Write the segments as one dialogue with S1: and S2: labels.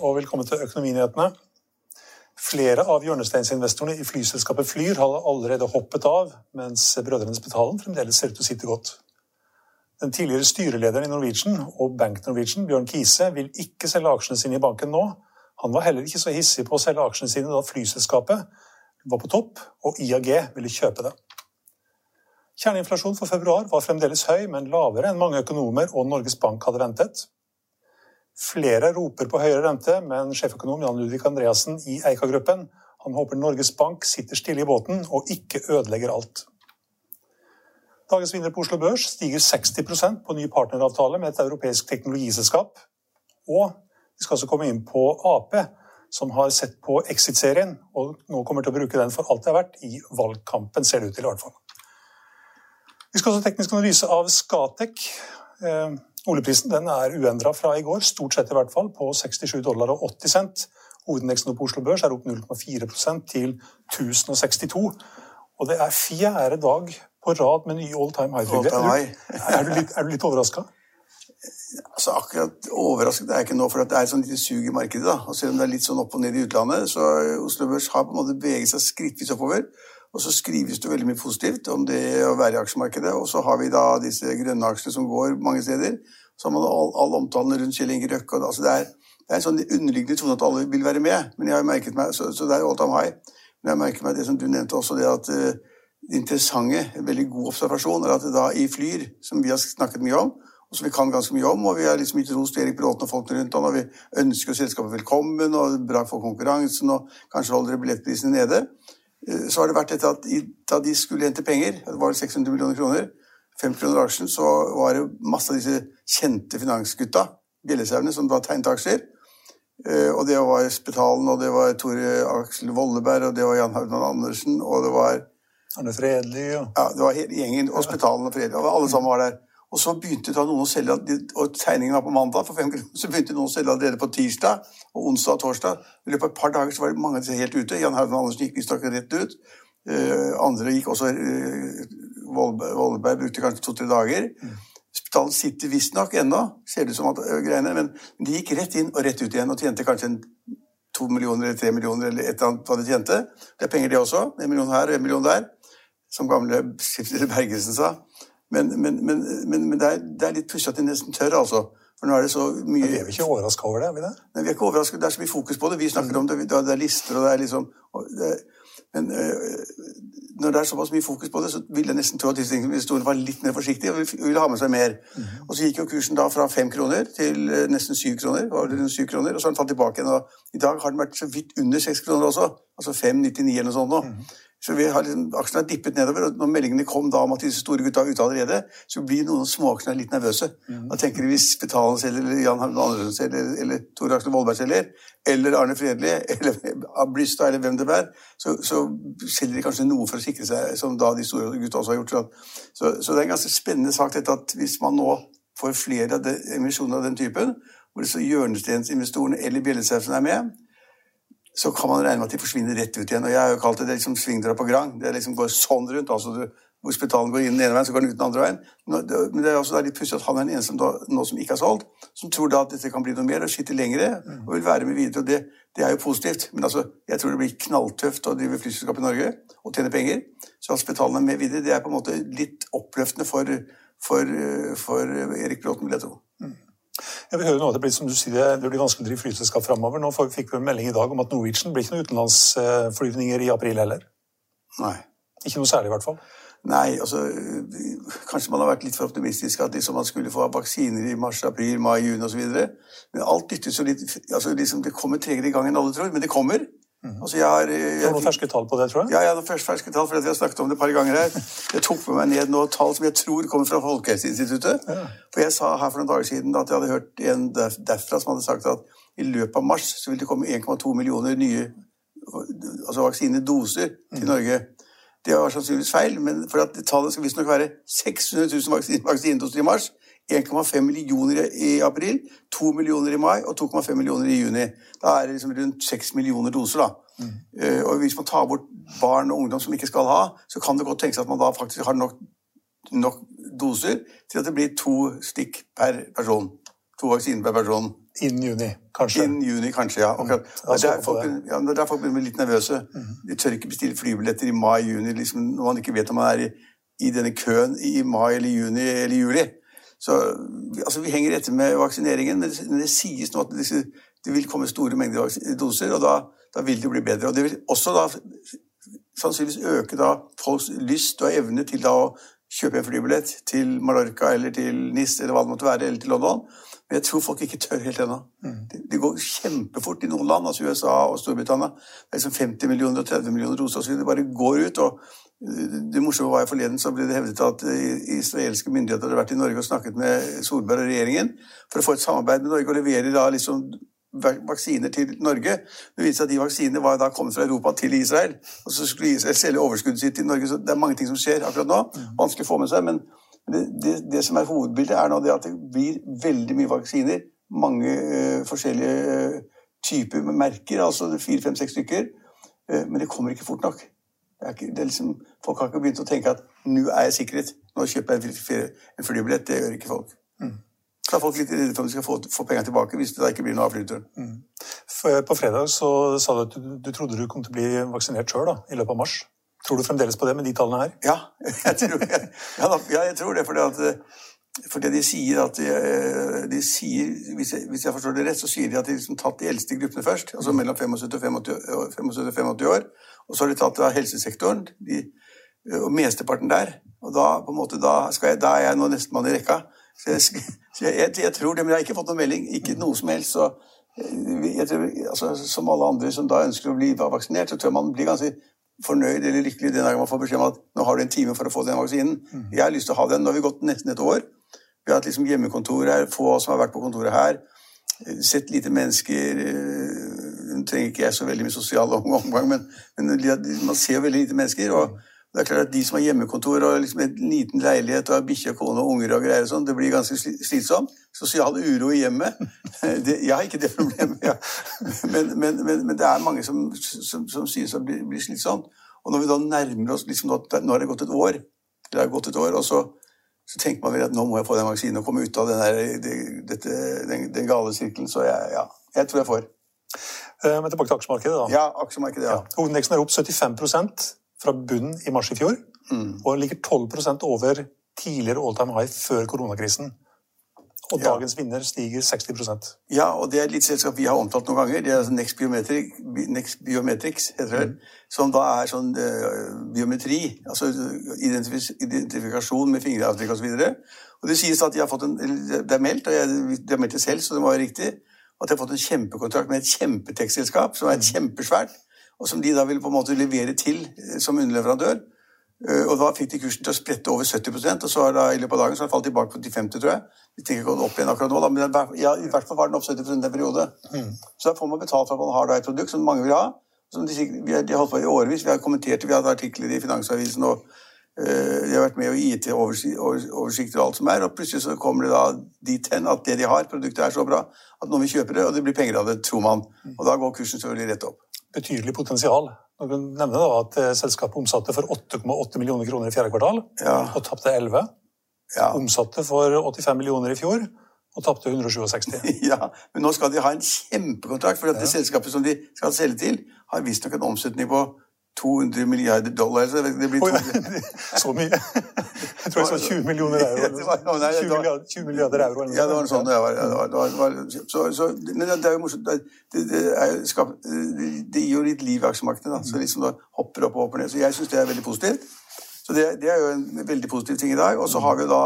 S1: og velkommen til Økonominyhetene. Flere av hjørnesteinsinvestorene i flyselskapet Flyr har allerede hoppet av, mens brødrene Spetalen fremdeles ser ut til å sitte godt. Den tidligere styrelederen i Norwegian og Bank Norwegian, Bjørn Kise, vil ikke selge aksjene sine i banken nå. Han var heller ikke så hissig på å selge aksjene sine da flyselskapet var på topp og IAG ville kjøpe det. Kjerneinflasjon for februar var fremdeles høy, men lavere enn mange økonomer og Norges Bank hadde ventet. Flere roper på høyere rente, men sjeføkonom Jan Ludvig Andreassen i Eika-gruppen han håper Norges Bank sitter stille i båten og ikke ødelegger alt. Dagens vinner på Oslo Børs stiger 60% på ny partneravtale med et europeisk teknologiselskap. Og vi skal også komme inn på Ap, som har sett på Exit-serien og nå kommer til å bruke den for alt det er verdt i valgkampen, ser det ut til i hvert fall. Vi skal også teknisk analyse av Skatek. Oljeprisen den er uendra fra i går, stort sett i hvert fall, på 67 dollar og 80 cent. Hovedindeksen på Oslo Børs er opp 0,4% til 1062. Og det er fjerde dag på rad med nye all time high.
S2: All time high.
S1: Er du litt, litt overraska?
S2: Altså akkurat overrasket er jeg ikke nå, for det er et sånn lite sug i markedet. da. Og selv om det er litt sånn opp og ned i utlandet, så Oslo Børs har på en måte beveget seg skrittvis oppover. Og så skrives det veldig mye positivt om det å være i aksjemarkedet. Og så har vi da disse grønne aksjene som går mange steder. Så har man all, all omtalen rundt Kjell Inge Røkke. Altså det, er, det er en sånn underliggende tone at alle vil være med. Men jeg har merket meg, så, så det er all time high. Men jeg har merket meg det som du nevnte også, det at uh, det interessante, en veldig god observasjon, er at det da i Flyr, som vi har snakket mye om, og som vi kan ganske mye om, og vi har liksom gitt rost Erik Bråten og folkene rundt han, og vi ønsker selskapet velkommen, og bra for konkurransen, og kanskje holder billettprisene nede, så har det vært etter at da de skulle hente penger, det var 600 millioner kroner, 5 kroner aksjen, så var det masse av disse kjente finansgutta, Bjellesauene, som da tegnet aksjer. Uh, og det var Spetalen, og det var Tore Aksel Volleberg, og det var Jan Haugland Andersen, og det var
S1: Arne Fredelig ja.
S2: Ja, det var hele gjengen. Og Spetalen og Fredelig. Og alle sammen var der. Og så begynte da noen å selge, og tegningen var på mandag, for fem kroner, så begynte noen å selge allerede på tirsdag og onsdag og torsdag. I løpet av et par dager så var det mange av disse helt ute. Jan Haugen Andersen gikk visstnok rett ut. Uh, andre gikk også uh, Vollberg brukte kanskje to-tre dager. Spitalen sitter visstnok ennå, ser det ut som at greiene, men de gikk rett inn og rett ut igjen og tjente kanskje en, to millioner eller tre millioner eller et eller annet hva de tjente. Det er penger, det også. En million her og en million der, som gamle stifter Bergesen sa. Men, men, men, men det, er, det, er, litt pussig at de nesten tør, altså. For nå er det så mye Men
S1: Vi er ikke overraska over det? er vi det?
S2: Nei, vi er ikke overrasket. Det er så mye fokus på det. Vi snakker om det, det er lister, og det er liksom det, men øh, når det er såpass mye fokus på det, så vil jeg nesten tro at disse investorene var litt mer forsiktige og ville ha med seg mer. Mm. Og så gikk jo kursen da fra fem kroner til nesten syv kroner, syv kroner, og så har den falt tilbake igjen. I dag har den vært så vidt under seks kroner også, altså 5,99 eller noe sånt nå. Mm. Så vi har liksom, Aksjene har dippet nedover, og når meldingene kom da om at disse store gutta er ute allerede, så blir noen småaksjer litt nervøse. Mm. Da tenker de hvis Betalen selger, eller Jan Andersen selger, eller, eller Tor Aksel Vollberg selger, eller Arne Fredli, eller Blystad, eller hvem det er, så, så, selger de kanskje noe for å sikre seg, som da de store gutta også har gjort. Så, så det er en ganske spennende sak dette at hvis man nå får flere av emisjoner av den typen, hvor så hjørnesteinsinvestorene eller Bjellesausen er med, så kan man regne med at de forsvinner rett ut igjen. Og jeg har jo kalt det, det liksom svingdra på grang. Det liksom går sånn rundt. altså du, hvor spetalen går inn den ene veien, så går den ut den andre veien. Nå- det- Men det er også litt pussig at han er den eneste som nå som ikke har solgt, som tror da at dette kan bli noe mer og sitter lengre og vil være med videre. og Det, det er jo positivt. Men altså, jeg tror det blir knalltøft å drive flyselskap i Norge og tjene penger. Så at spetalen er med videre, det er på en måte litt oppløftende for, for, for Erik Bråten, vil jeg tro.
S1: Ja, vil høre noe. det blir, som du sier, det blir vanskelig å drive flyselskap framover. Nå fikk vi en melding i dag om at Norwegian blir ikke noen utenlandsflyvninger i april heller.
S2: Nei.
S1: Ikke noe særlig, i hvert fall.
S2: Nei, altså Kanskje man har vært litt for optimistisk at liksom man skulle få vaksiner i mars, april, mai, juni osv. Men alt dyttes jo litt altså liksom Det kommer tregere i gang enn alle tror, men det kommer. Altså jeg har
S1: Det
S2: jeg,
S1: noen ferske tall på det, tror jeg.
S2: Ja, jeg har noen ferske tall, for vi har snakket om det et par ganger her. Jeg tok med meg ned noen tall som jeg tror kommer fra Folkehelseinstituttet. For jeg sa her for noen dager siden at jeg hadde hørt en derf- derfra som hadde sagt at i løpet av mars så vil det komme 1,2 millioner nye altså vaksinedoser til Norge. Det var sannsynligvis feil, men for at tallet skal visstnok være 600 000 vaksine- vaksinedoser i mars, 1,5 millioner i april, 2 millioner i mai og 2,5 millioner i juni. Da er det liksom rundt 6 millioner doser. da. Eh, Og hvis man tar bort barn og ungdom som ikke skal ha, så kan det godt tenkes at man da faktisk har nok, nok doser til at det blir to stikk per person. To vaksiner per person.
S1: Innen juni, kanskje.
S2: Innen juni, kanskje, ja. Okay.
S1: Mm.
S2: Der, er folk, ja, der er folk blir litt nervøse. De tør ikke bestille flybilletter i mai-juni liksom, når man ikke vet om man er i, i denne køen i mai eller juni eller juli. Så altså, vi henger etter med vaksineringen, men det, men det sies nå at disse, det vil komme store mengder doser, og da, da vil det bli bedre. Og det vil også da sannsynligvis øke da folks lyst og evne til da å kjøpe en flybillett til Mallorca eller til Nis eller hva det måtte være, eller til London. Men jeg tror folk ikke tør helt ennå. Det, det går kjempefort i noen land, altså USA og Storbritannia. Det er liksom 50 millioner og 30 millioner doser, så det bare går ut. og det morsomme var jo forleden så ble det hevdet at eh, israelske myndigheter hadde vært i Norge og snakket med Solberg og regjeringen for å få et samarbeid med Norge og levere da liksom vaksiner til Norge. Det viste seg at de vaksinene var da kommet fra Europa til Israel. Og så skulle Israel selge overskuddet sitt til Norge. Så det er mange ting som skjer akkurat nå. Vanskelig å få med seg. Men det, det, det som er hovedbildet, er nå det at det blir veldig mye vaksiner. Mange eh, forskjellige eh, typer med merker, altså fire, fem, seks stykker. Eh, men det kommer ikke fort nok. Det er ikke, liksom, folk har ikke begynt å tenke at nå er jeg sikret. Nå kjøper jeg en flybillett. Det gjør ikke folk. Så er folk litt redde for om de skal få, få pengene tilbake hvis det da ikke blir noe av flyturen.
S1: Mm. På fredag så sa du at du, du trodde du kom til å bli vaksinert sjøl i løpet av mars. Tror du fremdeles på det med de tallene her?
S2: Ja, jeg tror, ja, da, ja, jeg tror det. Fordi at, det de sier at de, eh, de sier, hvis jeg, hvis jeg forstår det rett, så sier de at de liksom tatt de eldste gruppene først. Altså mellom 75 og 85 og 85 og 85 år. Og så har de tatt av helsesektoren. De, eh, og mesteparten der. Og da, på en måte, da, jeg, da er jeg nå nestemann i rekka. Så jeg, så jeg, tror det, men jeg har ikke fått noen melding. Ikke noe som helst. Så eh, jeg tror, altså, som alle andre som da ønsker å bli vaksinert, så tror jeg man blir ganske fornøyd eller lykkelig den dagen man får beskjed om at nå har du en time for å få den vaksinen. Jeg har lyst til å ha den. Nå har vi gått nesten et år. Vi har hatt liksom hjemmekontor her, få som har vært på kontoret her. Eh, Sett lite mennesker. eh, Nå trenger ikke jeg så veldig mye sosial omgang, men, men man ser veldig lite mennesker. og det er klart at De som har hjemmekontor og liksom en liten leilighet og har bikkje, kone og unger og greier, og sånn, det blir ganske sli- slitsomt. Sosial uro i hjemmet. Det, jeg har ikke det problemet, ja. men, men, men, men det er mange som, som, som synes det blir, blir slitsomt. Og når vi da nærmer oss liksom, nå, har det gått et år, det har gått et år, og så, så tenker man vel at nå må jeg få den vaksinen og komme ut av den, det, dette, den, den gale sirkelen. Så jeg, ja, jeg tror jeg får.
S1: Eh, Men tilbake til aksjemarkedet. da.
S2: Ja, aksjemarkedet, ja.
S1: Ja. Hovedindeksen er opp 75 fra bunnen i mars i fjor, og ligger 12 over tidligere all time high før koronakrisen. Og
S2: Ja.
S1: dagens vinner stiger 60%
S2: Ja, og det er et litt selskap vi har omtalt noen ganger. Det er altså Next, Biometric, Next Biometrics, heter det. Som da er sånn uh, biometri, altså identif identifikasjon med fingeravtrykk osv. Og, og det sies at de har fått en, det er meldt, og jeg, de har meldt det selv, så det var jo riktig, at de har fått en kjempekontrakt med et kjempetekstselskap som er kjempesvært, og som de da vil på en måte levere til eh, som underleverandør. Eh, Og da fikk de kursen til å sprette over 70% og så har da i løpet av dagen så har det falt tilbake på de 50, tror jeg. Vi tenker ikke opp igjen akkurat nå, da, men ja, i hvert fall var den opp 70% en periode. Så da får man betalt for at man har da et produkt som mange vil ha. Som de, vi har, de har holdt på i årevis. Vi har kommentert det, vi har hatt artikler i Finansavisen, og eh, de har vært med i IT-oversikter og alt som er. Og plutselig så kommer det da dit hen at det de har, produktet er så bra at noen vil kjøpe det, og det blir penger av det, tror man. Og da går kursen selvfølgelig rett opp.
S1: Betydelig potensial Når du nevner da at eh, selskapet omsatte for 8,8 millioner kroner i fjerde kvartal
S2: Ja.
S1: og tapte 11.
S2: Ja.
S1: Omsatte for 85 millioner i fjor og tapte 167.
S2: ja, men nå skal de ha en kjempekontrakt, for at det selskapet som de skal selge til, har visstnok en omsetning på 200 milliarder dollar. Så det blir 200
S1: så mye! Jeg tror jeg sa 20 millioner euro. eller
S2: Det var-
S1: noe sånt.
S2: nei, det
S1: 20 milliarder, 20 milliarder euro.
S2: Ja, det var
S1: noe
S2: sånt. men det, er jo morsomt. Det, det, det, er, skap, det, det gir jo litt liv i aksjemarkedet. Så liksom da hopper opp og hopper ned. Så jeg syns det er veldig positivt. Så det, det er jo en veldig positiv ting i dag. Og så har vi jo da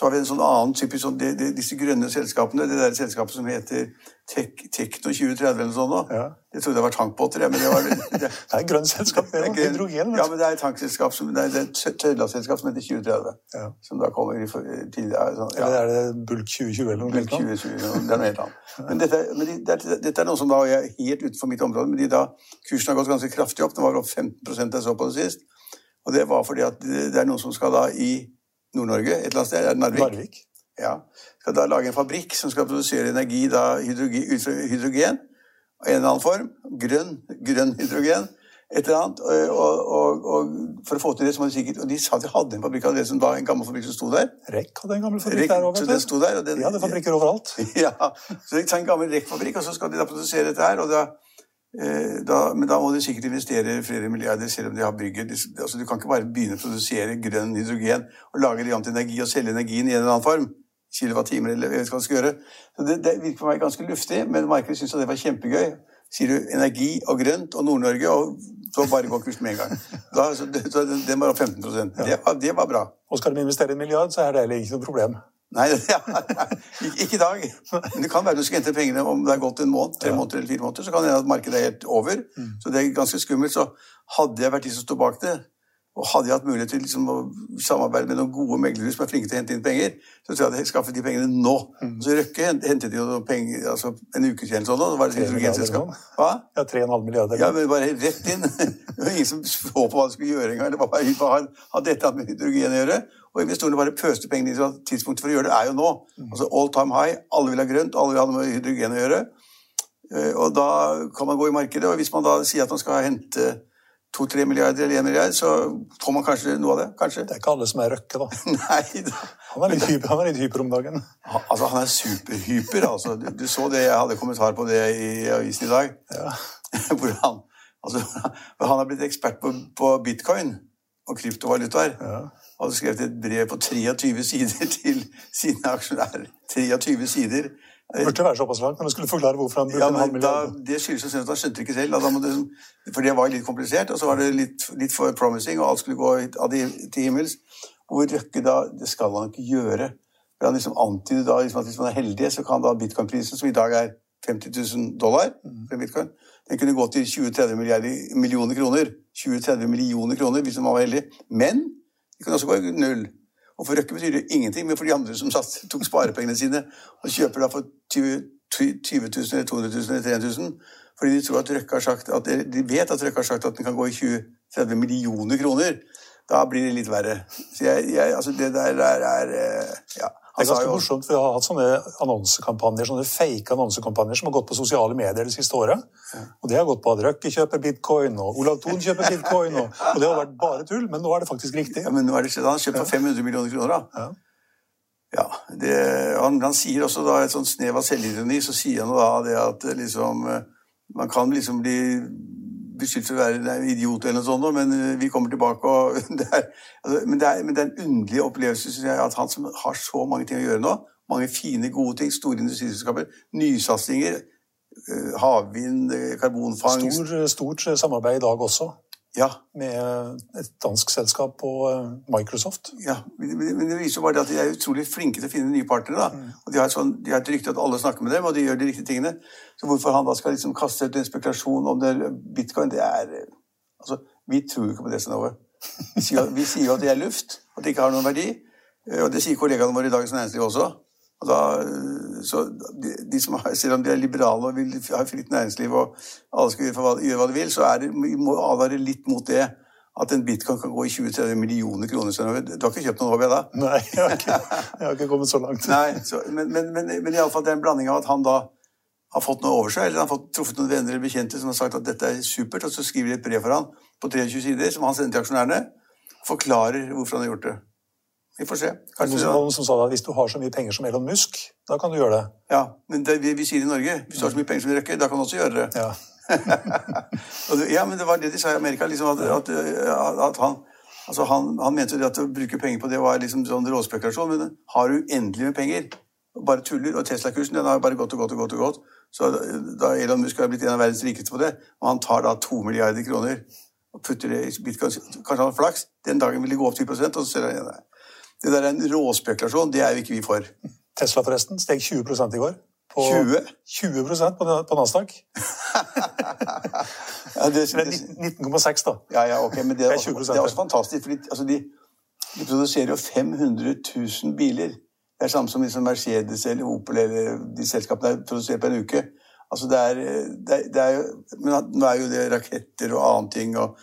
S2: så har vi en sånn annen typisk sånn, de, de, disse grønne selskapene. Det der selskapet som heter Tek, Tekno 2030 eller noe sånt. nå.
S1: Ja.
S2: Jeg trodde det var tankbåter, jeg, men det var det,
S1: Det er et grønt selskap, det.
S2: det er
S1: er Hydrogen.
S2: Ja, men det er et tankselskap som, det er det er et tørrlastselskap som heter 2030.
S1: Ja.
S2: Som da kommer i tidligere. Sånn, ja.
S1: Eller er det Bulk 2020 eller noe
S2: Bulk
S1: sånt?
S2: 2020, det er noe helt annet. Men dette, men de, dette, dette er noe som da er helt utenfor mitt område, men de da, kursen har gått ganske kraftig opp. Den var opp 15 jeg så på det sist. Og det var fordi at det, det er noen som skal da i Nord-Norge, et eller annet sted, Narvik?
S1: Narvik.
S2: Ja. Skal da lage en fabrikk som skal produsere energi da, hydrogen, hydrogen i en eller annen form. Grønn, grønn hydrogen. Et eller annet. Og, og, og, for å få til det, så må de sikkert Og de sa de hadde en fabrikk allerede, som da, en gammel fabrikk som sto der.
S1: REC hadde en gammel fabrikk
S2: Rek-
S1: der òg, vet du. De hadde fabrikker overalt.
S2: Ja, så de tar en gammel rekkfabrikk, og så skal de da produsere dette her. Og da, da, men da må de sikkert investere flere milliarder, selv om de har bygget altså, Du kan ikke bare begynne å produsere grønn hydrogen og lage det om til energi og selge energien i en eller annen form. Kilowattimer, eller jeg vet hva du skal gjøre. Så det, det virker for meg ganske luftig, men markedet syntes det var kjempegøy. Sier du energi og grønt og Nord-Norge, og så bare går kursen med en gang. Da, så, det, så den var opp 15 det, det var bra.
S1: Og skal de investere en milliard, så er det heller ikke noe problem.
S2: Nei, ja, ikke, i dag. Men det kan være du skal hente pengene om det er gått en måned, tre måneder eller fire måneder. Så kan det hende at markedet er helt over. Så det er ganske skummelt. Så hadde jeg vært de som sto bak det, og hadde jeg hatt mulighet til liksom å samarbeide med noen gode meglere som er flinke til å hente inn penger, så tror jeg jeg skaffet de pengene nå. Og så Røkke hentet de jo penger altså en uke siden, sånn, og det var et
S1: Tre
S2: hydrogenselskap. Hva?
S1: Ja, 3,5 milliarder.
S2: Ja, men bare rett inn. Det var ingen som så på hva de skulle gjøre engang. Det var bare hva har dette med hydrogen å gjøre? Og investorene bare pøste pengene inn. så Tidspunktet for å gjøre det er jo nå. Altså all time high. Alle vil ha grønt, alle vil ha noe med hydrogen å gjøre. Eh, Og da kan man gå i markedet, og hvis man da sier at man skal hente to-tre milliarder eller én milliard, så får man kanskje noe av det. Kanskje.
S1: Det er ikke alle som er Røkke, da.
S2: Nei da.
S1: Han er litt hyper, han er litt hyper om dagen.
S2: Han- Altså, han er superhyper, altså. Du, du så det, jeg hadde kommentar på det i avisen i dag.
S1: Ja.
S2: Hvor han, altså, han har blitt ekspert på, på bitcoin og kryptovalutaer.
S1: Ja.
S2: Hadde skrevet et brev på 23 sider til sine aksjonærer. 23 sider.
S1: Det burde være såpass langt når du skulle forklare hvorfor han brukte
S2: Ja,
S1: en halv
S2: men da,
S1: milliard.
S2: Det skyldes jo at han skjønte det ikke selv. Det, for det var litt komplisert, og så var det litt, litt for promising, og alt skulle gå av til himmels. Hvor Røkke da Det skal han ikke gjøre. For Han liksom antyder da liksom at hvis man er heldig, så kan da bitcoin-prisen, som i dag er 50 000 dollar for bitcoin, den kunne gå til 20-30 millioner kroner. 20-30 millioner kroner hvis man var heldig. Men det kan også gå null. Og for Røkke betyr det ingenting, men for de andre som satt, tok sparepengene sine og kjøper da for 20 20 000 eller 200 000 eller 300 000, fordi de tror at Røkke har sagt at, de vet at Røkke har sagt at den kan gå i 20-30 millioner kroner, da blir det litt verre. Så jeg, jeg altså det der er, er eh, ja.
S1: Det er ganske
S2: jo-
S1: morsomt, for Vi har hatt sånne annonsekampanjer, sånne fake annonsekampanjer som har gått på sosiale medier det siste året. Og Det har gått på at Røkke kjøper bitcoin, og Olav Thon kjøper bitcoin. Og, og Det har vært bare tull, men nå er det faktisk riktig.
S2: Ja, men nå er det. Han har kjøpt for 500 millioner kroner, da. Ja, det, han, han sier også da et sånt snev av selvironi, så sier han da det at eh, liksom eh, Man kan liksom bli beskyldt for å være en idiot eller noe sånt, men eh, vi kommer tilbake og det er, altså, men, det er, men det er en underlig opplevelse, synes jeg, at han som har så mange ting å gjøre nå, mange fine, gode ting, store industriselskaper, nysatsinger, eh, havvind, eh, karbonfangst
S1: Stor, stort samarbeid i dag også,
S2: Ja,
S1: med et dansk selskap og eh, Microsoft.
S2: Ja, men det viser bare at de er utrolig flinke til å finne nye partnere. da. Og De har, sånn, de har et rykte at alle snakker med dem, og de gjør de riktige tingene. Så hvorfor han da skal liksom kaste ut en spekulasjon om det, bitcoin, det er eh, Altså, vi tror jo ikke på det, som jo- Vi sier jo at det er luft, at det ikke har noen verdi. eh, Og det sier kollegaene våre i Dagens Næringsliv også. Og da, eh, så de, de som har, Selv om de er liberale og vil ha fritt næringsliv og alle skal gjøre, hva, gjøre hva de vil, så er det, vi må advare litt mot det at en bitcoin kan gå i 20-30 millioner kroner. Du har ikke kjøpt noen hobby da?
S1: Nei, jeg har ikke, jeg har ikke kommet så langt.
S2: Nei, så, men, men, men, men iallfall det er en blanding av at han da har fått noe over seg, eller han har fått truffet noen venner eller bekjente som har sagt at dette er supert, og så skriver de et brev for han på 23 sider som han sender til aksjonærene, forklarer hvorfor han har gjort det. Vi får se. Kanskje,
S1: som, noen som sa at hvis du har så mye penger som Elon Musk, da kan du gjøre det.
S2: ja, men det, vi, vi sier i Norge hvis du har så mye penger som Røkke, da kan du også gjøre det.
S1: Ja.
S2: Ja, men det var det de sa i Amerika. Liksom, at, at, at han, altså han, han mente det at å bruke penger på det var liksom sånn råspekulasjon. Men har du uendelig med penger, bare tuller, og Tesla-kursen den har bare gått og gått og gått, og gått, så da, da Elon Musk har blitt en av verdens rikeste på det, og han tar da to milliarder kroner og putter det i bitcoin, kanskje han har flaks, den dagen vil det gå opp 10% og så selger han igjen det. Det der er en råspekulasjon, det er jo ikke vi for.
S1: Tesla forresten steg 20 i går. På
S2: 20?
S1: 20 på, på Nasdaq.
S2: Ja, det, det,
S1: 19,6 da.
S2: Ja, ja, ok, men det er, også, det er også fantastisk, fordi altså, de, de produserer jo 500 000 biler. Det er samme som liksom Mercedes eller Opel eller de selskapene der produserer på en uke. Altså, det er, det er, det er jo, men nå er jo det raketter og annen ting og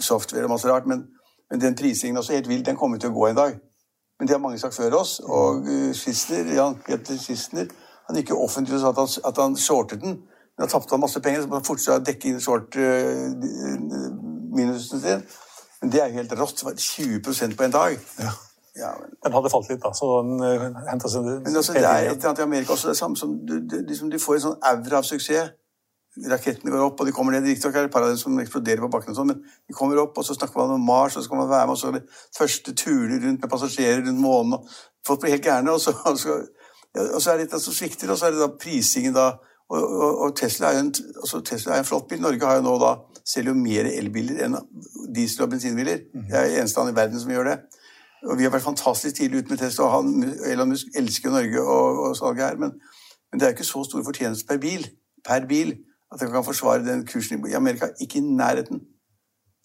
S2: software og masse rart, men, men den prisingen er også helt vill. Den kommer til å gå en dag. Men det har mange sagt før oss. Og uh, Jan Peter Schistler han gikk jo offentlig og sa at han, at han shortet den. Men da tapte han masse penger, så må han fortsatt dekke inn short-minusen sin. Men det er jo helt rått. 20% på en dag.
S1: Ja.
S2: Ja, men,
S1: Den hadde falt litt, da, så den henta seg
S2: men altså, det er et eller annet i Amerika også. Det er samme som du, du, liksom, du får en sånn aura av suksess. Rakettene går opp, og de kommer ned. Riktignok er det et par av dem som eksploderer på bakken, og sånn, men de kommer opp, og så snakker man om Mars, og så skal man være med, og så er det første turer rundt med passasjerer rundt månen. og Folk blir helt gærne, og så, og så, ja, og så er det et som svikter, og så er det da prisingen da. Og, og, Tesla, er en, altså Tesla er en flott bil. Norge har jo nå da selger jo mer elbiler enn diesel- og bensinbiler. Det er eneste land i verden som gjør det. Og vi har vært fantastisk tidlig ute med Tesla, og han, Elon Musk elsker Norge og, og salget her, men, men det er jo ikke så stor fortjeneste per bil, per bil at han kan forsvare den kursen i Amerika. Ikke i nærheten.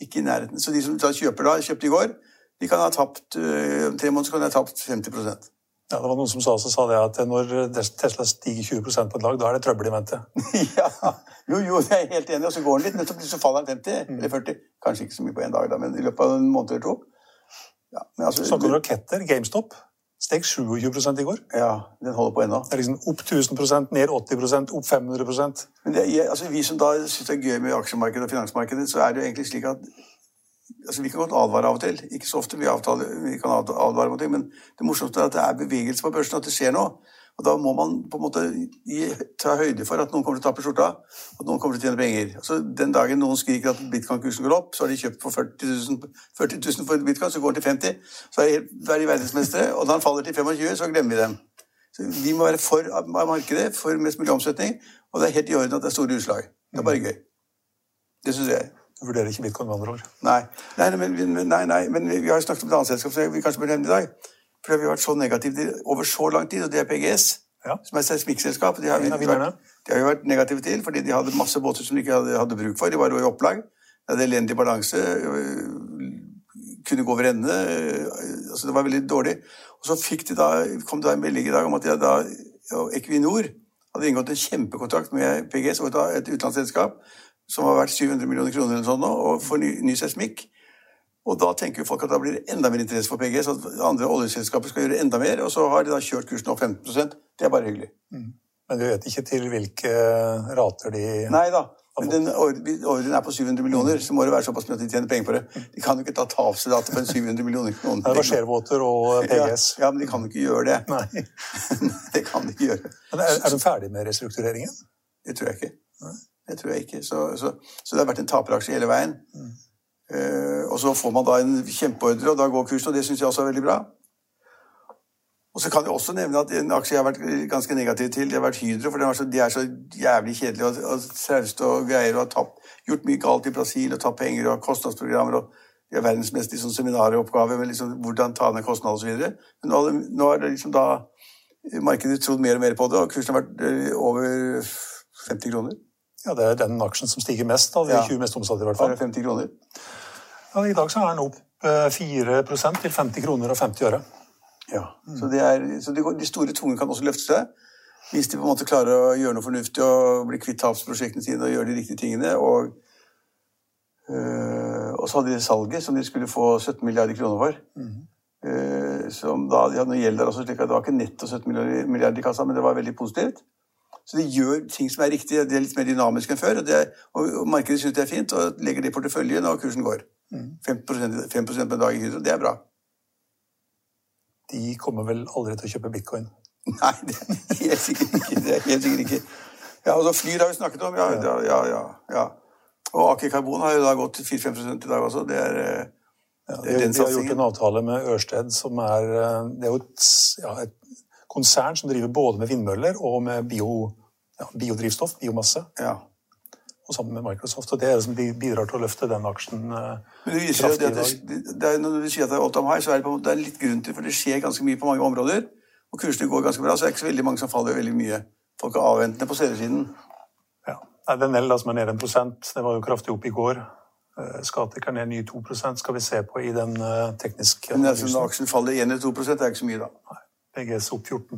S2: Ikke i nærheten. Så de som da kjøper da, kjøpte i går, de kan ha tapt øh, om tre måneder kan de ha tapt 50%
S1: Ja, det var noen som sa, så sa det at når Tesla stiger 20% på et dag, da er det trøbbel i vente.
S2: ja, jo, jo, jeg er helt enig. Og så går den litt, men så, så faller den 50 eller 40. Kanskje ikke så mye på én dag, da, men i løpet av en måned eller to. Ja, men altså,
S1: Snakker om raketter. GameStop steg 27 i går.
S2: ja, den holder på ennå.
S1: Det er liksom opp 1000% ned 80% opp 500%
S2: Men det, altså, vi som da syns det er gøy med aksjemarkedet og finansmarkedet, så er det jo egentlig slik at altså, Vi kan godt advare av og til. Ikke så ofte, vi, avtaler, vi kan advare mot ting, men det morsomste er at det er bevegelse på børsen, at det skjer noe. Og da må man på en måte gi, ta høyde for at noen kommer til å tape skjorta, at noen kommer til å tjene penger. Altså, den dagen noen skriker at bitcoin-kursen går opp, så har de kjøpt for 40 000, 40 000 for bitcoin, så går den til 50 så er de, da er verdensmestere. Og når den faller til 25 så glemmer vi dem. Så vi må være for markedet, for mest mulig omsetning, og det er helt i orden at det er store utslag. Det er bare gøy. Det syns jeg.
S1: Du vurderer ikke bitcoin med andre ord.
S2: Nei, nei, men, men- nei, nei, men vi har jo snakket om et annet selskap som vi kanskje bør nevne i dag. For vi har vært så negative over så lang tid, og det er PGS,
S1: Ja.
S2: som er seismikkselskap. De har vi vært, de har vi vært negative til, fordi de hadde masse båter som de ikke hadde, hadde bruk for. De var jo i opplag. De hadde elendig balanse, øh, kunne gå over ende. øh, Altså, det var veldig dårlig. Og så de da, kom det da en melding i dag om at de da, Equinor hadde inngått en kjempekontrakt med PGS, et utenlandsselskap, som har vært 700 millioner kroner eller sånn nå, og for ny, ny seismikk. Og da tenker folk at da blir det enda mer interesse for PGS, at andre oljeselskaper skal gjøre enda mer, og så har de da kjørt kursen opp 15% Det er bare hyggelig.
S1: Men du vet ikke til hvilke rater de
S2: Nei da, men den ordren er på 700 millioner, så må det være såpass mye at de tjener penger på det. De kan jo ikke ta tapsdato på en 700 millioner kroner.
S1: Det er Sharebåter og PGS.
S2: Ja, ja, men de kan jo ikke gjøre det.
S1: Nei.
S2: det kan de ikke gjøre.
S1: Men er, er de ferdig med restruktureringen?
S2: Det tror jeg ikke. Det tror jeg ikke. Så, så, så det har vært en taperaksje hele veien. Eh, og så får man da en kjempeordre, og da går kursen, og det syns jeg også er veldig bra. Og så kan jeg også nevne at en aksje jeg har vært ganske negativ til, det har vært Hydro. For så, de er så jævlig kjedelige og, og trauste og greier og har tapt, gjort mye galt i Brasil og tatt penger og kostnadsprogrammer. og de er verdensmester i sånn seminaroppgave med liksom hvordan ta ned kostnader osv. Men nå, nå er det liksom da markedet trodd mer og mer på det, og kursen har vært eh, over 50 kroner.
S1: Ja, Det er den aksjen som stiger mest av de
S2: Ja.
S1: 20 mest omsatte. i hvert fall.
S2: 50 kroner.
S1: Ja, I dag så er den opp eh, 4 til 50 kroner og 50 øre.
S2: Ja, så, det er, så de, de store tunge kan også løfte seg. Hvis de på en måte klarer å gjøre noe fornuftig og bli kvitt tapsprosjektene sine og gjøre de riktige tingene. Og, øh, og så hadde de salget, som de skulle få 17 milliarder kroner for. Øh, som da, De hadde noe gjeld der også, slik at det var ikke netto 17 milliarder milliarder i kassa, men det var veldig positivt. Så de gjør ting som er riktig. Det er litt mer dynamiske enn før. Og, det, og, og markedet syns det er fint, og legger det i porteføljen, og kursen går. 5% på en dag i Hydro, det er bra.
S1: De kommer vel aldri til å kjøpe bitcoin.
S2: Nei, det er helt sikkert ikke. Det er helt sikkert ikke. Ja, altså Flyr har vi snakket om, ja. ja, ja, ja, ja. Og Aker Karbon har jo da gått 4-5 i dag også. Det er, eh,
S1: Ja,
S2: det
S1: de,
S2: er den
S1: de har gjort en avtale med Ørsted, som er eh, Det er jo et, ja, et konsern som driver både med vindmøller og med bio, ja, biodrivstoff, biomasse,
S2: Ja.
S1: og sammen med Microsoft. Og det er det som bi- bidrar til å løfte den aksjen eh, kraftig i dag.
S2: det, er, når du sier at det er all high, så er det, på, det er litt grunn til for det skjer ganske mye på mange områder. Og kursene går ganske bra, så det er ikke så veldig mange som faller veldig mye. Folk er avventende på selgersiden.
S1: Ja. Nei, Den L da, som er nede en prosent, det var jo kraftig opp i går. Eh, Skatek er ned nye 2% skal vi se på i den eh, tekniske
S2: Men det
S1: er som
S2: når aksjen faller 1 eller 2 det er ikke så mye, da.
S1: Nei. PGS opp 14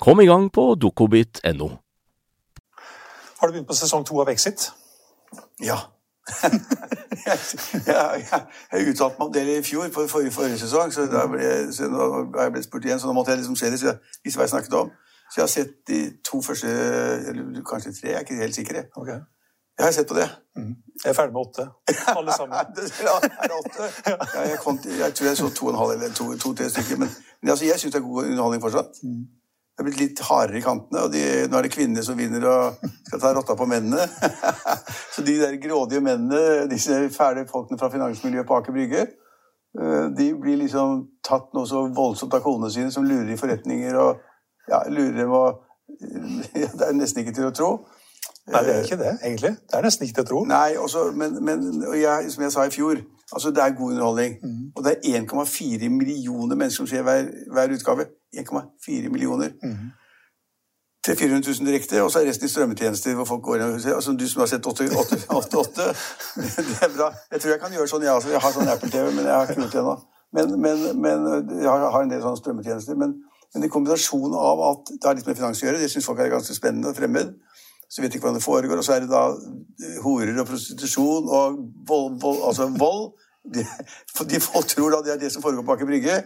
S3: Kom i gang på dokobit.no.
S1: Har du begynt på sesong to av Exit?
S2: Ja. jeg, jeg, jeg uttalte meg om det i fjor, på forrige, forrige sesong, så da ble, jeg- så er jeg ble spurt igjen, så nå måtte jeg liksom se det, så jeg visste hva jeg snakket om. Så jeg har sett de to første, eller kanskje tre, jeg er ikke helt sikker. jeg.
S1: Ok.
S2: Jeg har sett på det.
S1: Jeg er ferdig med åtte. Alle sammen.
S2: Ja, er det åtte? Ja, jeg, kom til, jeg tror jeg så to og en halv eller to- to-tre stykker. Men, men altså, jeg syns det er god underholdning fortsatt. Det er blitt litt hardere i kantene, og de, nå er det kvinnene som vinner og skal ta rotta på mennene. Så de der grådige mennene, disse fæle folkene fra finansmiljøet på Aker Brygge, eh, de blir liksom tatt noe så voldsomt av konene sine, som lurer i forretninger og ja, lurer dem og ja, Det er nesten ikke til å tro.
S1: Nei, det er ikke det, egentlig. Det er nesten ikke til å tro.
S2: Nei, også, men, men og jeg, som jeg sa i fjor, altså det er god underholdning. Og det er 1,4 millioner mennesker som ser hver, hver utgave. 1,4 millioner. Til 400 000 direkte, og så er resten i strømmetjenester hvor folk går inn og ser. Altså, du som har sett 888, det er bra. Jeg tror jeg kan gjøre sånn, jeg også. Jeg har sånn Apple-TV, men jeg har ikke gjort det ennå. Men, men, men jeg har, har en del sånne strømmetjenester. Men, men i kombinasjon av at det har litt med finans å gjøre, det syns folk er ganske spennende og fremmed, så vet de ikke hvordan det foregår. Og så er det da eh, horer og prostitusjon og vold, vold altså vold. De, de folk tror da det er det som foregår på Aker Brygge.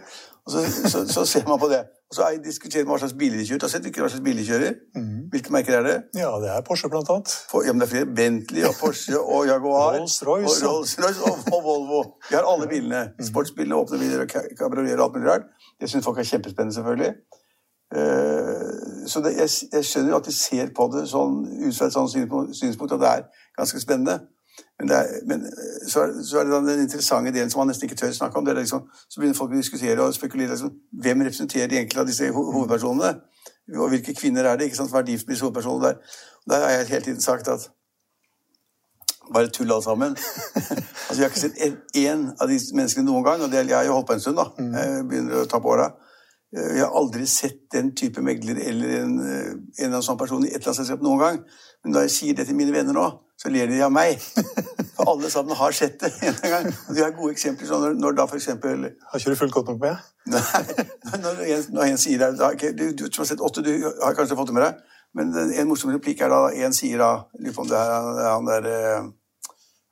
S2: Og så, så, så ser man på det. Og så er- diskuterer man hva slags biler de kjører. Du har sett hvilke hva slags biler de kjører? Hvilke merker er det?
S1: Ja, det er Porsche, blant annet.
S2: For, ja, men det er flere. Bentley og Porsche og Jaguar.
S1: Rolls-Royce.
S2: Og, Rolls-Royce og, og Volvo. De har alle bilene. Sportsbilene, åpne biler og ka- kabrioleter og alt mulig rart. Det syns folk er kjempespennende, selvfølgelig. Eh, så det, jeg, jeg skjønner jo at de ser på det sånn, ut fra et sånt synspunkt, at det er ganske spennende. Men, det er, men eh, så, er, så er det den interessante delen som man nesten ikke tør snakke om. det er liksom, Så begynner folk å diskutere og spekulere. Liksom, hvem representerer de enkelte av disse ho hovedpersonene? Og hvilke kvinner er det? ikke sant, Hva er de hovedpersonene der? Og Der har jeg hele tiden sagt at bare tull alle sammen. altså, Vi har ikke sett én av de menneskene noen gang, og det, jeg har jo holdt på en stund. da. Jeg begynner å ta på åra. Jeg har aldri sett den type megler eller en, eh, en eller annen sånn person i et eller annet selskap noen gang. Men da jeg sier det til mine venner nå, så ler de av meg. For alle sammen har sett det en gang. Og de har gode eksempler. sånn når, når da for eksempel
S1: Har ikke du fulgt godt nok med?
S2: Nei, når en, når en sier det, okay, ok, du, du som har sett åtte, du har kanskje fått det med deg. Men en morsom replikk er da en sier da Lurer på om det er han, der eh,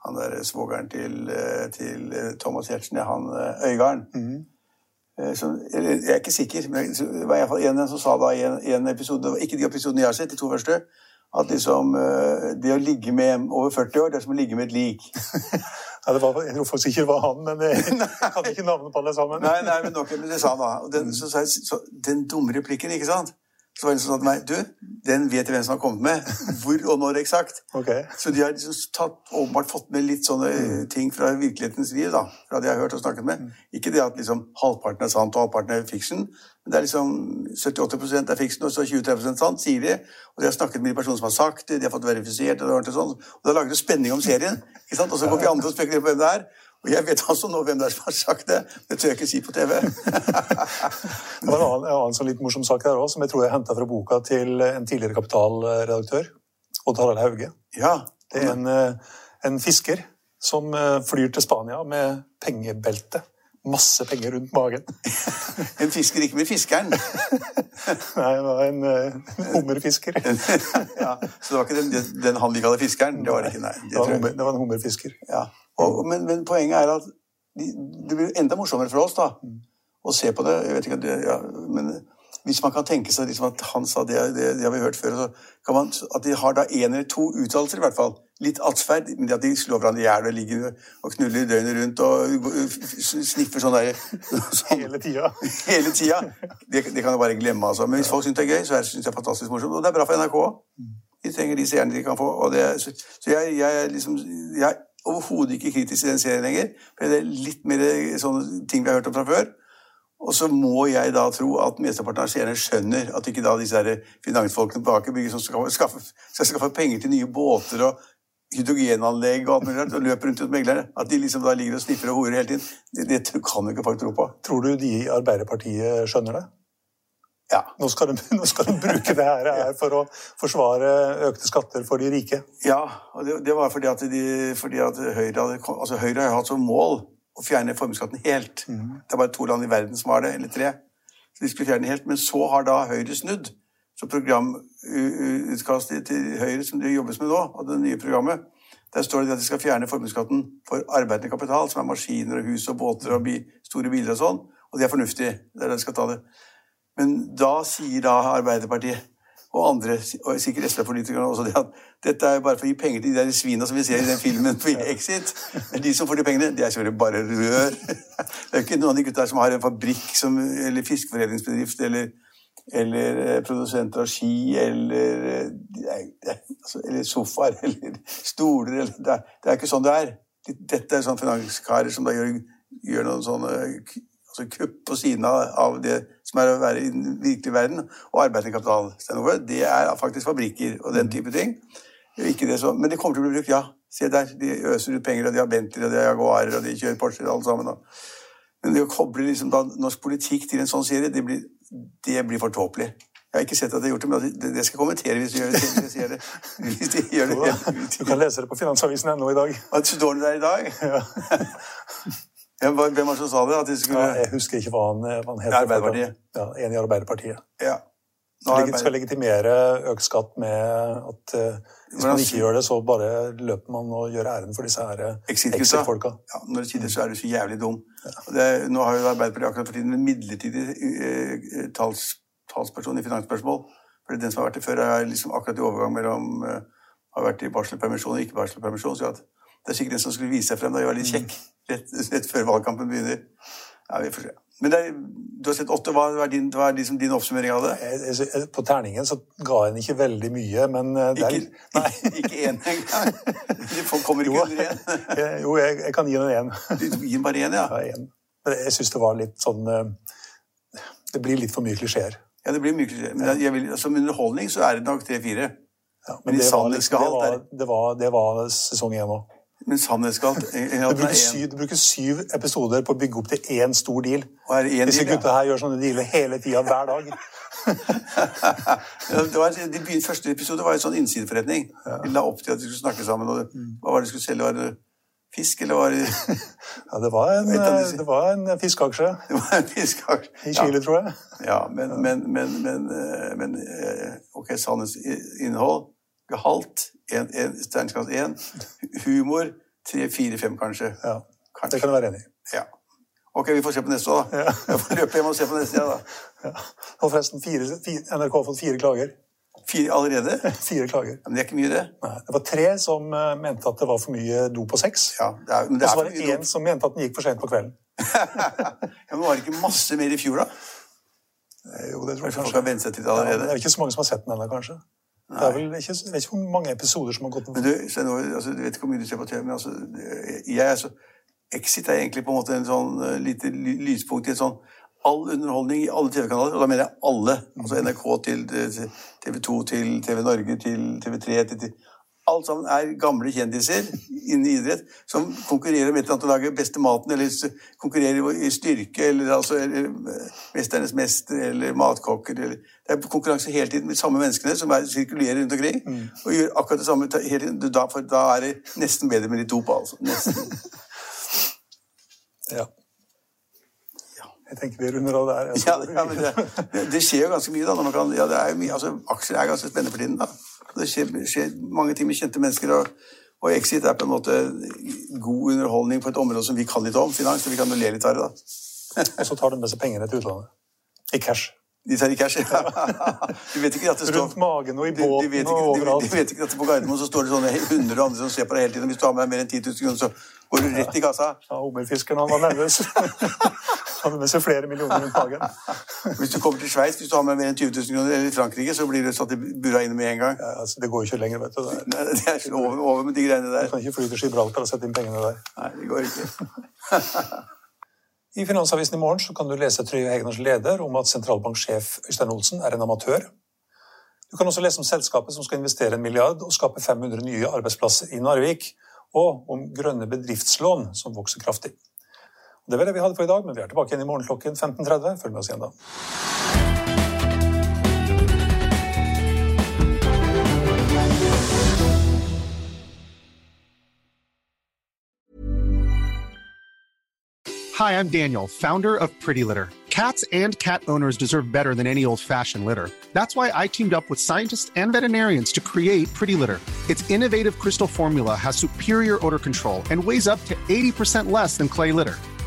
S2: han der svogeren til, eh, til eh, Thomas Giertsen, ja, han eh, Øygarden. Eh, som- eller, jeg er ikke sikker, men det var i hvert fall en som sa da i en, i en episode, ikke de episodene jeg har sett, de to første, at liksom eh, det å ligge med over 40 år, det er som å ligge med et lik.
S1: Ja, det var, jeg tror faktisk ikke det var han, men jeg, hadde ikke navnet på alle sammen.
S2: Nei, nei, men nok, men det sa han da. Og den, så, så, så, den dumme replikken, ikke sant? Så var det sånn til meg, du, den vet jeg hvem som har kommet med. Hvor og når eksakt.
S1: Okay.
S2: Så de har liksom tatt, åpenbart fått med litt sånne eh, ting fra virkelighetens liv, da. Fra det jeg har hørt og snakket med. Ikke det at liksom halvparten er sant og halvparten er fiction, men det er liksom 78% er fiction og så 20-30 sant, sier de. Og de har snakket med de personene som har sagt det, de har fått verifisert det, og det har sånn. Og da lager det spenning om serien, ikke sant? Og så går vi andre og spekulerer på hvem det er. Og jeg vet altså nå hvem det er som har sagt det. Det tør jeg ikke si på TV.
S1: Det var en annen, en annen sånn litt morsom sak der også, som jeg tror jeg henta fra boka til en tidligere Kapital-redaktør, Odd Harald Hauge.
S2: ja.
S1: Det er en, eh, en fisker som eh, flyr til Spania med pengebelte. Masse penger rundt magen.
S2: En fisker ikke med fiskeren.
S1: Nei, det var en eh, hummerfisker.
S2: ja. Så det var ikke den, den han de kaller fiskeren. Det var det ikke, nei. Det
S1: Det var, hummer, det var en hummerfisker.
S2: Ja. Og, men, men poenget er at de, det blir enda morsommere for oss da, å se på det. Jeg vet ikke, det, ja, men hvis man kan tenke seg liksom at han sa det, det, det har vi hørt før, så kan man, at de har da en eller to uttalelser i hvert fall. Litt atferd, men at de slår hverandre i hjel og ligger og knuller døgnet rundt og sniffer sånn der sånn,
S1: Hele tida.
S2: hele tida. Det, det kan du bare glemme, altså. Men hvis folk syns det er gøy, så synes jeg det er fantastisk morsomt. Og det er bra for NRK. De trenger de seerne de kan få. Så så jeg, jeg, liksom, jeg er overhodet ikke kritisk til den serien lenger. For det er litt mer sånne ting vi har hørt om fra før. Og så må jeg da tro at mesteparten av seerne skjønner at ikke da disse her finansfolkene bak i bygget som skal skaffe, skal skaffe penger til nye båter og hydrogenanlegg og alt mulig rart, og løper rundt hos meglerne, at de liksom da ligger og sniffer og horer hele tiden, det, det kan jo ikke folk tro på.
S1: Tror du de i Arbeiderpartiet skjønner det?
S2: Ja.
S1: Nå skal, de, nå skal de bruke det her, her for å forsvare økte skatter for de rike.
S2: Ja, og det, det var fordi at, de, fordi at Høyre hadde altså Høyre har hatt som mål å fjerne formuesskatten helt. Det er bare to land i verden som har det, eller tre. Så de skulle fjerne helt, Men så har da Høyre snudd. Så programutkastet til Høyre som det jobbes med nå, og det nye programmet, der står det at de skal fjerne formuesskatten for arbeidende kapital, som er maskiner og hus og båter og store biler og sånn. Og det er fornuftig. Det er det de skal ta det. Men da sier da Arbeiderpartiet og andre, og sikkert SV-politikerne også, det at dette er bare for å gi penger til de der svina som vi ser i den filmen på Exit. Men de som får de pengene, det er selvfølgelig bare rør. Det er ikke noen av de gutta som har en fabrikk som, eller fiskeforedlingsbedrift eller, eller eh, produsenter av ski eller, eh, altså, eller sofaer eller stoler. Eller, det, er, det er ikke sånn det er. Dette er sånne finanskarer som da gjør, gjør noen sånne altså kupp på siden av, det som er å være i den virkelige verden, og arbeidende kapital. Stein Det er faktisk fabrikker og den type ting. Ikke det så, men det kommer til å bli brukt, ja. Se der, de øser ut penger, og de har Bentley, og de har Jaguarer, og de kjører Porscher, alle sammen. Da. Men det å koble liksom da norsk politikk til en sånn serie, det blir, det blir for tåpelig. Jeg har ikke sett at de har gjort det, men det, skal jeg kommentere hvis de gjør det. Hvis de det. Hvis de gjør det.
S1: Du kan lese det på Finansavisen ennå i dag.
S2: At dårlig det er i dag? Ja. hvem var det som sa det? At de skulle...
S1: Ja, jeg husker ikke hva han, hva han
S2: er
S1: heter.
S2: Arbeiderpartiet.
S1: Ja, En i Arbeiderpartiet.
S2: Ja. Nå
S1: Skal,
S2: er
S1: leg- skal legitimere økt skatt med at uh, hvis man ikke gjør det, så bare løper man og gjør æren for disse her eh, exit-folka.
S2: Ja, når det sitter, så er du så jævlig dum. Det, nå har jo Arbeiderpartiet akkurat for tiden en midlertidig uh, tals, talsperson i finansspørsmål. Fordi den som har vært det før, er liksom akkurat i overgang mellom uh, har vært i barselpermisjon og ikke barselpermisjon. Så det er sikkert en som skulle vise seg frem da jeg var litt kjekk rett, rett før valgkampen begynner. Ja, vi får se. Men det er, du har sett åtte. Hva er din, hva er liksom din oppsummering av det?
S1: Jeg- jeg- På terningen så ga jeg den ikke veldig mye, men der, det er
S2: Ikke, ikke én engang? Folk kommer ikke
S1: Jo,
S2: under én.
S1: jo jeg, jeg kan gi den én.
S2: Du gir den bare én, ja?
S1: Ja, en. Men jeg syns det var litt sånn eh, Det blir litt for mye klisjeer.
S2: Ja, det blir mye klisjeer. Men jeg vil, som underholdning så er det nok tre-fire.
S1: Ja,
S2: Men i
S1: det var,
S2: sannhetsgehalt
S1: det, var, det, var, det var sesong én òg.
S2: Men sannhetsgalt
S1: du, bruker syv, du bruker syv episoder på å bygge opp til én stor deal. Disse gutta her gjør sånne dealer hele tida, hver dag.
S2: var, de første episode var en sånn innsideforretning. De la opp til at de skulle snakke sammen. Og hva var det de skulle selge? Var det fisk, eller var det
S1: Ja, det var en, det var en fiskeaksje.
S2: Det var en fiskeaksje.
S1: I Chile, ja. tror jeg.
S2: Ja, men, men, men, men, men Ok, sannhetsinnhold, gehalt en, en, Stjerneskatt 1. Humor 3, 4, 5, kanskje.
S1: Ja, kanskje. Det kan du være enig i.
S2: Ja. Ok, vi får se på neste, da. Ja. Jeg får løpe hjem og se på neste, ja, da.
S1: Ja. Og forresten, fire, fire, NRK har fått fire klager.
S2: Fire allerede?
S1: fire klager.
S2: Men det er ikke mye, det.
S1: Nei, Det var tre som uh, mente at det var for mye dop og sex.
S2: Ja, det er, men det
S1: og så var det én som mente at den gikk for sent på kvelden.
S2: ja, men Var det ikke masse mer i fjor, da?
S1: Jo, det tror jeg
S2: kanskje. Folk har vent seg til det allerede.
S1: Ja, det er ikke så mange som har sett den ennå, kanskje. Det er vel ikke, jeg vet ikke hvor mange episoder som har gått
S2: Men du, nå, altså, du vet ikke hvor mye du ser på TV, men altså, jeg er så Exit er egentlig på en måte en sånn uh, lite lyspunkt i en sånn all underholdning i alle TV-kanaler, og da mener jeg alle. Altså NRK til TV 2 til TV Norge til TV3 til, til Alt sammen er gamle kjendiser innen idrett som konkurrerer om et eller annet å lage beste maten, eller konkurrerer i styrke, eller altså eller, eh, Mesternes mester, eller matkokker eller, Det er konkurranse hele tiden med de samme menneskene som er, sirkulerer rundt omkring. Mm. Og gjør akkurat det samme hele tiden. Da, for da er det nesten bedre med litt dop, altså. Nesten.
S1: Ja. Jeg tenker vi runder av der.
S2: Ja, ja, men det, det, skjer jo ganske mye, da. Kan, ja, det er mye, altså, aksjer er ganske spennende for tiden. da. Det skjer, skjer mange ting med kjente mennesker. og, og Exit er på en måte god underholdning på et område som vi kan litt om, finans. så vi kan jo le litt av det. da.
S1: og så tar de med seg pengene til utlandet. I cash.
S2: De tar i cash, ja. Du vet ikke at det står
S1: Rundt magen og i båten
S2: de, de
S1: og overalt.
S2: De, vet ikke at på Gardermoen så står det sånne hundre andre som ser på deg hele tiden. Hvis du har med deg mer enn 10 000 kroner, så går du rett i kassa.
S1: Ja, Hummerfiskeren han var nervøs. Hadde med seg flere millioner rundt magen.
S2: Hvis du kommer til Sveits, hvis du har med mer enn 20 000 kroner, eller Frankrike, så blir du satt i bura inne med en gang.
S1: Ja, altså, det går jo ikke lenger, vet du.
S2: Det er, Nei, det er over, over, med de greiene der.
S1: Du kan ikke fly til Gibraltar og sette inn pengene der.
S2: Nei, det går ikke.
S1: I Finansavisen i morgen så kan du lese Trygve Hegners leder om at sentralbanksjef Øystein Olsen er en amatør. Du kan også lese om selskapet som skal investere en milliard og skape 500 nye arbeidsplasser i Narvik, og om grønne bedriftslån som vokser kraftig. Det var det vi hadde for i dag, men vi er tilbake igjen i morgen klokken 15.30. Følg med oss igjen da.
S4: Hi, I'm Daniel, founder of Pretty Litter. Cats and cat owners deserve better than any old-fashioned litter. That's why I teamed up with scientists and veterinarians to create Pretty Litter. Its innovative crystal formula has superior odor control and weighs up to 80% less than clay litter.